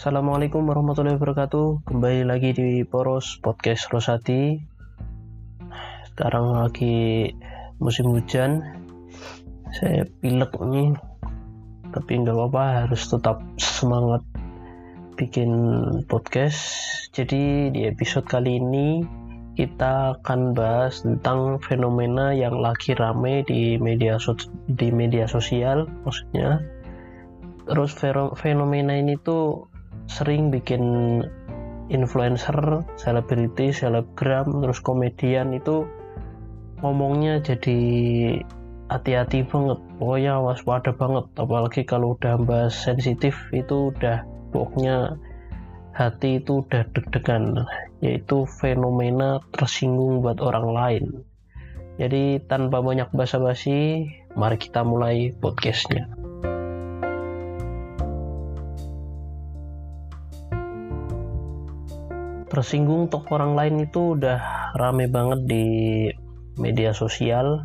Assalamualaikum warahmatullahi wabarakatuh. Kembali lagi di Poros Podcast Rosati. Sekarang lagi musim hujan. Saya pilek nih Tapi nggak apa-apa harus tetap semangat bikin podcast. Jadi di episode kali ini kita akan bahas tentang fenomena yang lagi rame di media di media sosial maksudnya. Terus fenomena ini tuh sering bikin influencer, selebriti, selebgram, terus komedian itu ngomongnya jadi hati-hati banget. Pokoknya waspada banget. Apalagi kalau udah bahas sensitif itu udah pokoknya hati itu udah deg-degan. Yaitu fenomena tersinggung buat orang lain. Jadi tanpa banyak basa-basi mari kita mulai podcastnya tersinggung untuk orang lain itu udah rame banget di media sosial.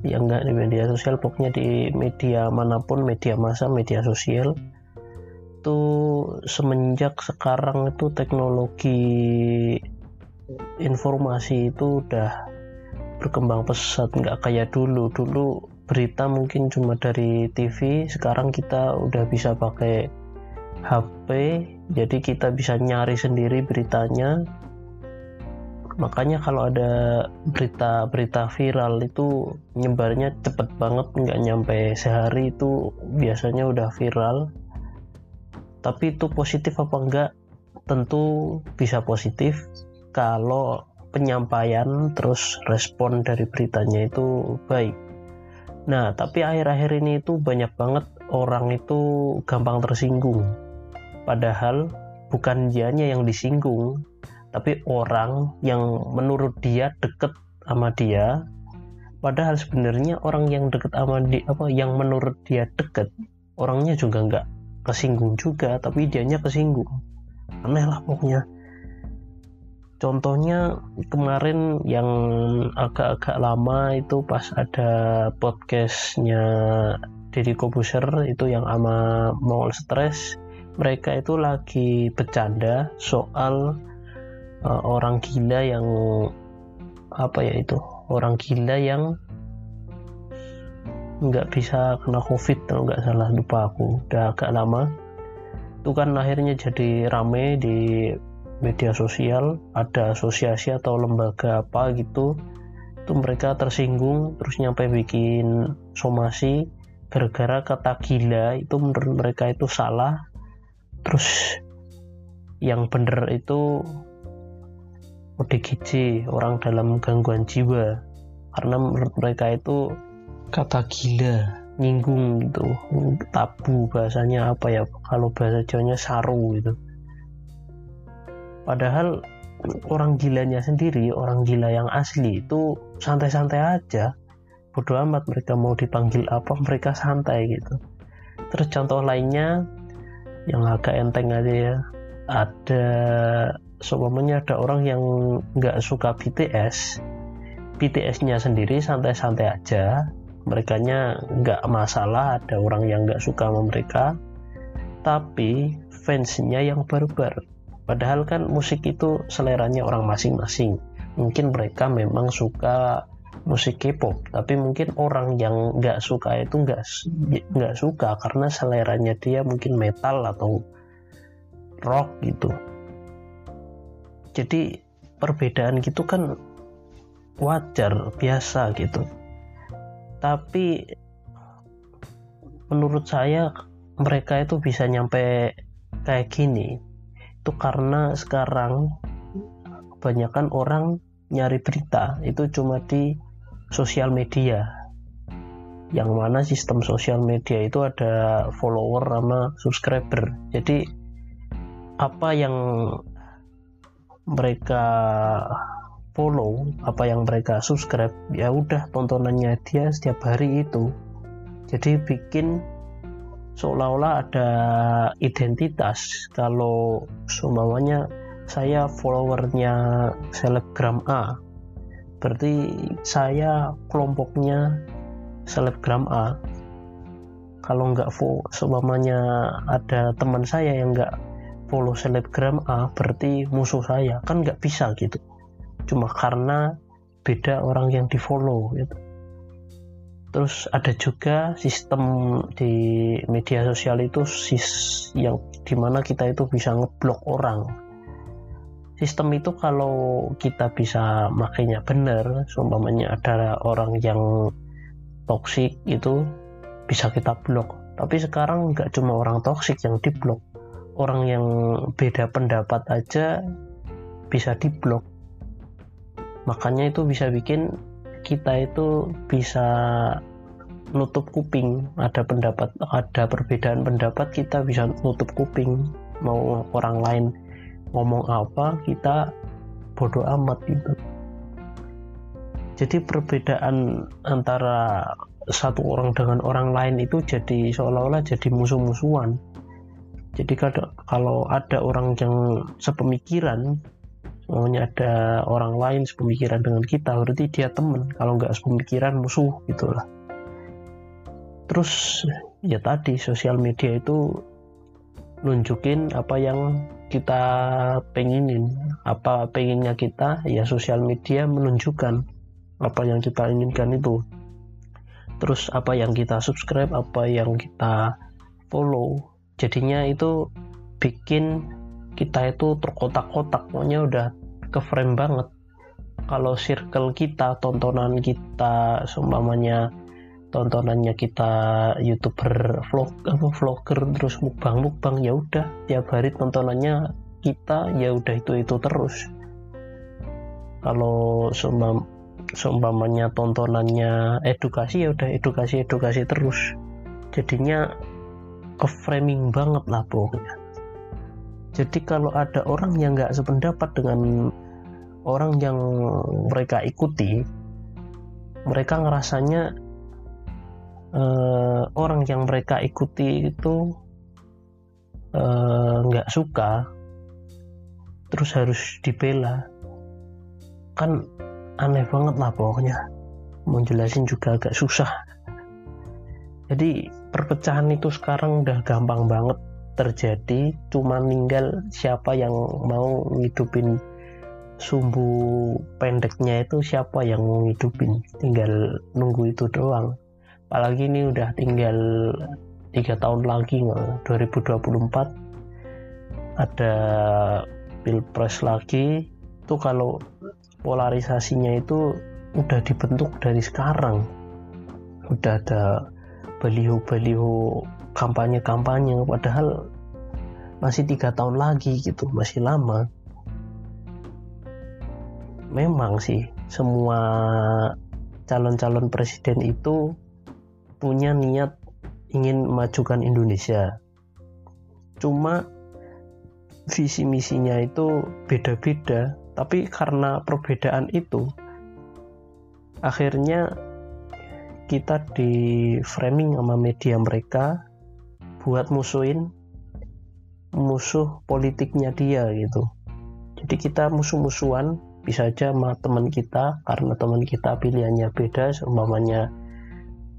Ya enggak di media sosial pokoknya di media mana pun media masa media sosial. Itu semenjak sekarang itu teknologi informasi itu udah berkembang pesat. Nggak kayak dulu. Dulu berita mungkin cuma dari TV sekarang kita udah bisa pakai HP jadi kita bisa nyari sendiri beritanya. Makanya kalau ada berita-berita viral itu nyebarnya cepet banget nggak nyampe sehari itu biasanya udah viral. Tapi itu positif apa enggak tentu bisa positif. Kalau penyampaian terus respon dari beritanya itu baik. Nah tapi akhir-akhir ini itu banyak banget orang itu gampang tersinggung padahal bukan dianya yang disinggung tapi orang yang menurut dia deket sama dia. Padahal sebenarnya orang yang deket sama dia apa yang menurut dia deket orangnya juga enggak kesinggung juga tapi dianya kesinggung. Aneh lah pokoknya. Contohnya kemarin yang agak-agak lama itu pas ada podcastnya Deddy Kobuser itu yang ama Mongol Stress mereka itu lagi bercanda soal uh, orang gila yang apa ya itu orang gila yang nggak bisa kena covid kalau nggak salah lupa aku. Udah agak lama. Itu kan akhirnya jadi rame di media sosial ada asosiasi atau lembaga apa gitu. Itu mereka tersinggung terus nyampe bikin somasi gara-gara kata gila itu menurut mereka itu salah terus yang bener itu ODGJ orang dalam gangguan jiwa. Karena menurut mereka itu kata gila nyinggung gitu. Tabu bahasanya apa ya kalau bahasa Jawanya saru gitu. Padahal orang gilanya sendiri orang gila yang asli itu santai-santai aja. Bodo amat mereka mau dipanggil apa mereka santai gitu. Terus contoh lainnya yang agak enteng aja ya. Ada seumpamanya ada orang yang nggak suka BTS BTS-nya sendiri santai-santai aja. Mereka nggak masalah ada orang yang nggak suka sama mereka. Tapi fansnya yang barbar. Padahal kan musik itu seleranya orang masing-masing. Mungkin mereka memang suka musik K-pop tapi mungkin orang yang nggak suka itu nggak nggak suka karena seleranya dia mungkin metal atau rock gitu. Jadi perbedaan gitu kan wajar biasa gitu. Tapi menurut saya mereka itu bisa nyampe kayak gini. Itu karena sekarang kebanyakan orang nyari berita itu cuma di sosial media. Yang mana sistem sosial media itu ada follower sama subscriber. Jadi apa yang mereka follow apa yang mereka subscribe ya udah tontonannya dia setiap hari itu. Jadi bikin seolah-olah ada identitas. Kalau semuanya saya followernya selebgram A berarti saya kelompoknya selebgram A. Kalau nggak semuanya ada teman saya yang nggak follow selebgram A berarti musuh saya. Kan nggak bisa gitu. Cuma karena beda orang yang di follow gitu. Terus ada juga sistem di media sosial itu sis yang di mana kita itu bisa ngeblok orang sistem itu kalau kita bisa makainya benar seumpamanya ada orang yang toksik itu bisa kita blok. Tapi sekarang nggak cuma orang toksik yang diblok orang yang beda pendapat aja bisa diblok makanya itu bisa bikin kita itu bisa nutup kuping. Ada pendapat ada perbedaan pendapat kita bisa nutup kuping. Mau orang lain ngomong apa kita bodoh amat gitu. Jadi perbedaan antara satu orang dengan orang lain itu jadi seolah-olah jadi musuh-musuhan. Jadi kalau ada orang yang sepemikiran maunya ada orang lain sepemikiran dengan kita berarti dia teman. Kalau nggak sepemikiran musuh gitulah terus ya tadi sosial media itu nunjukin apa yang kita pengenin apa pengennya kita ya sosial media menunjukkan apa yang kita inginkan itu. Terus apa yang kita subscribe apa yang kita follow. Jadinya itu bikin kita itu terkotak-kotak pokoknya udah ke frame banget. Kalau circle kita tontonan kita seumpamanya tontonannya kita youtuber vlog apa vlogger terus mukbang mukbang ya udah. Tiap hari tontonannya kita ya udah itu itu terus. Kalau seumpam, seumpamanya tontonannya edukasi ya udah edukasi edukasi terus. Jadinya ke framing banget lah pokoknya. Jadi kalau ada orang yang nggak sependapat dengan orang yang mereka ikuti mereka ngerasanya uh, orang yang mereka ikuti itu eh, nggak uh, suka terus harus dibela. Kan aneh banget lah pokoknya. Mau jelasin juga agak susah. Jadi perpecahan itu sekarang udah gampang banget terjadi cuma ninggal siapa yang mau ngidupin sumbu pendeknya itu siapa yang mau ngidupin. Tinggal nunggu itu doang apalagi ini udah tinggal tiga tahun lagi 2024 ada pilpres lagi. Itu kalau polarisasinya itu udah dibentuk dari sekarang. Udah ada baliho-baliho kampanye-kampanye. Padahal masih tiga tahun lagi gitu masih lama. Memang sih semua calon-calon presiden itu punya niat ingin memajukan Indonesia. Cuma visi misinya itu beda-beda tapi karena perbedaan itu akhirnya kita di framing sama media mereka buat musuhin musuh politiknya dia gitu. Jadi kita musuh-musuhan bisa aja sama teman kita karena teman kita pilihannya beda seumpamanya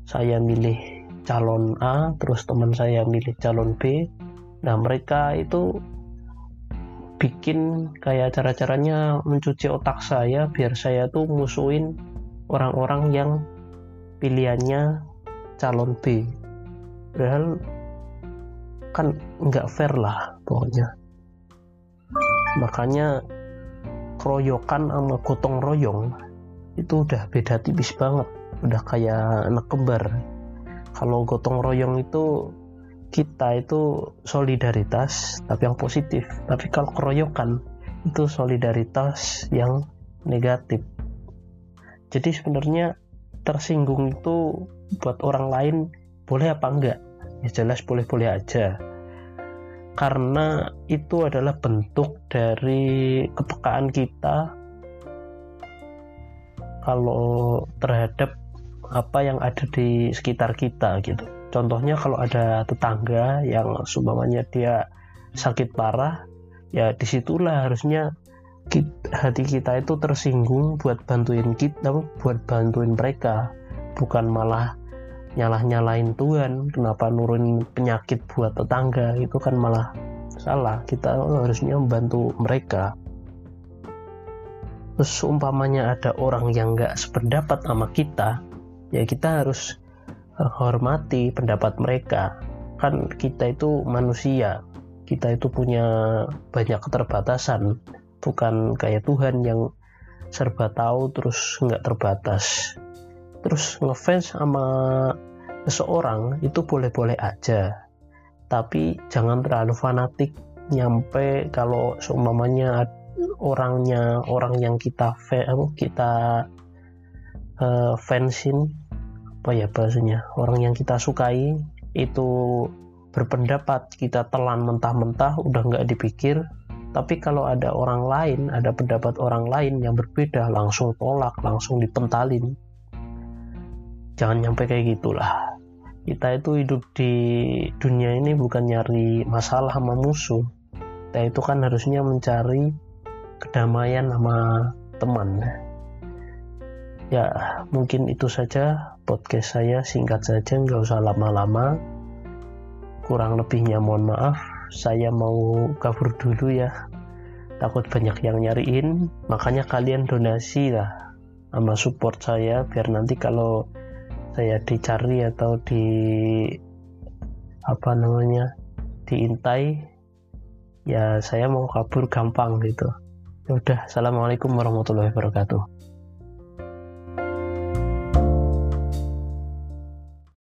saya milih calon A terus teman saya milih calon B. Nah mereka itu bikin kayak cara-caranya mencuci otak saya biar saya tuh musuhin orang-orang yang pilihannya calon B. Padahal kan nggak fair lah pokoknya. Makanya keroyokan sama gotong royong itu udah beda tipis banget udah kayak anak kembar. Kalau gotong royong itu kita itu solidaritas tapi yang positif. Tapi kalau keroyokan itu solidaritas yang negatif. Jadi sebenarnya tersinggung itu buat orang lain boleh apa enggak? Ya jelas boleh-boleh aja. Karena itu adalah bentuk dari kepekaan kita. Kalau terhadap apa yang ada di sekitar kita gitu. Contohnya kalau ada tetangga yang sumbangannya dia sakit parah ya di situlah harusnya hati kita itu tersinggung buat bantuin kita buat bantuin mereka. Bukan malah nyalah nyalain Tuhan kenapa nurun penyakit buat tetangga itu kan malah salah. Kita harusnya membantu mereka. Terus umpamanya ada orang yang nggak sependapat sama kita ya kita harus hormati pendapat mereka. Kan kita itu manusia. Kita itu punya banyak keterbatasan. Bukan kayak Tuhan yang serba tahu terus nggak terbatas. Terus ngefans sama seseorang itu boleh-boleh aja. Tapi jangan terlalu fanatik. Nyampe kalau seumpamanya orangnya orang yang kita kita uh, fansin apa ya bahasanya? Orang yang kita sukai itu berpendapat kita telan mentah-mentah udah nggak dipikir. Tapi kalau ada orang lain ada pendapat orang lain yang berbeda langsung tolak langsung dipentalin. Jangan nyampe kayak gitulah. Kita itu hidup di dunia ini bukan nyari masalah sama musuh. Kita itu kan harusnya mencari kedamaian sama teman ya mungkin itu saja podcast saya. Singkat saja nggak usah lama-lama. Kurang lebihnya mohon maaf. Saya mau kabur dulu ya. Takut banyak yang nyariin. Makanya kalian donasi lah sama support saya biar nanti kalau saya dicari atau di apa namanya diintai ya saya mau kabur gampang gitu. Ya udah assalamualaikum warahmatullahi wabarakatuh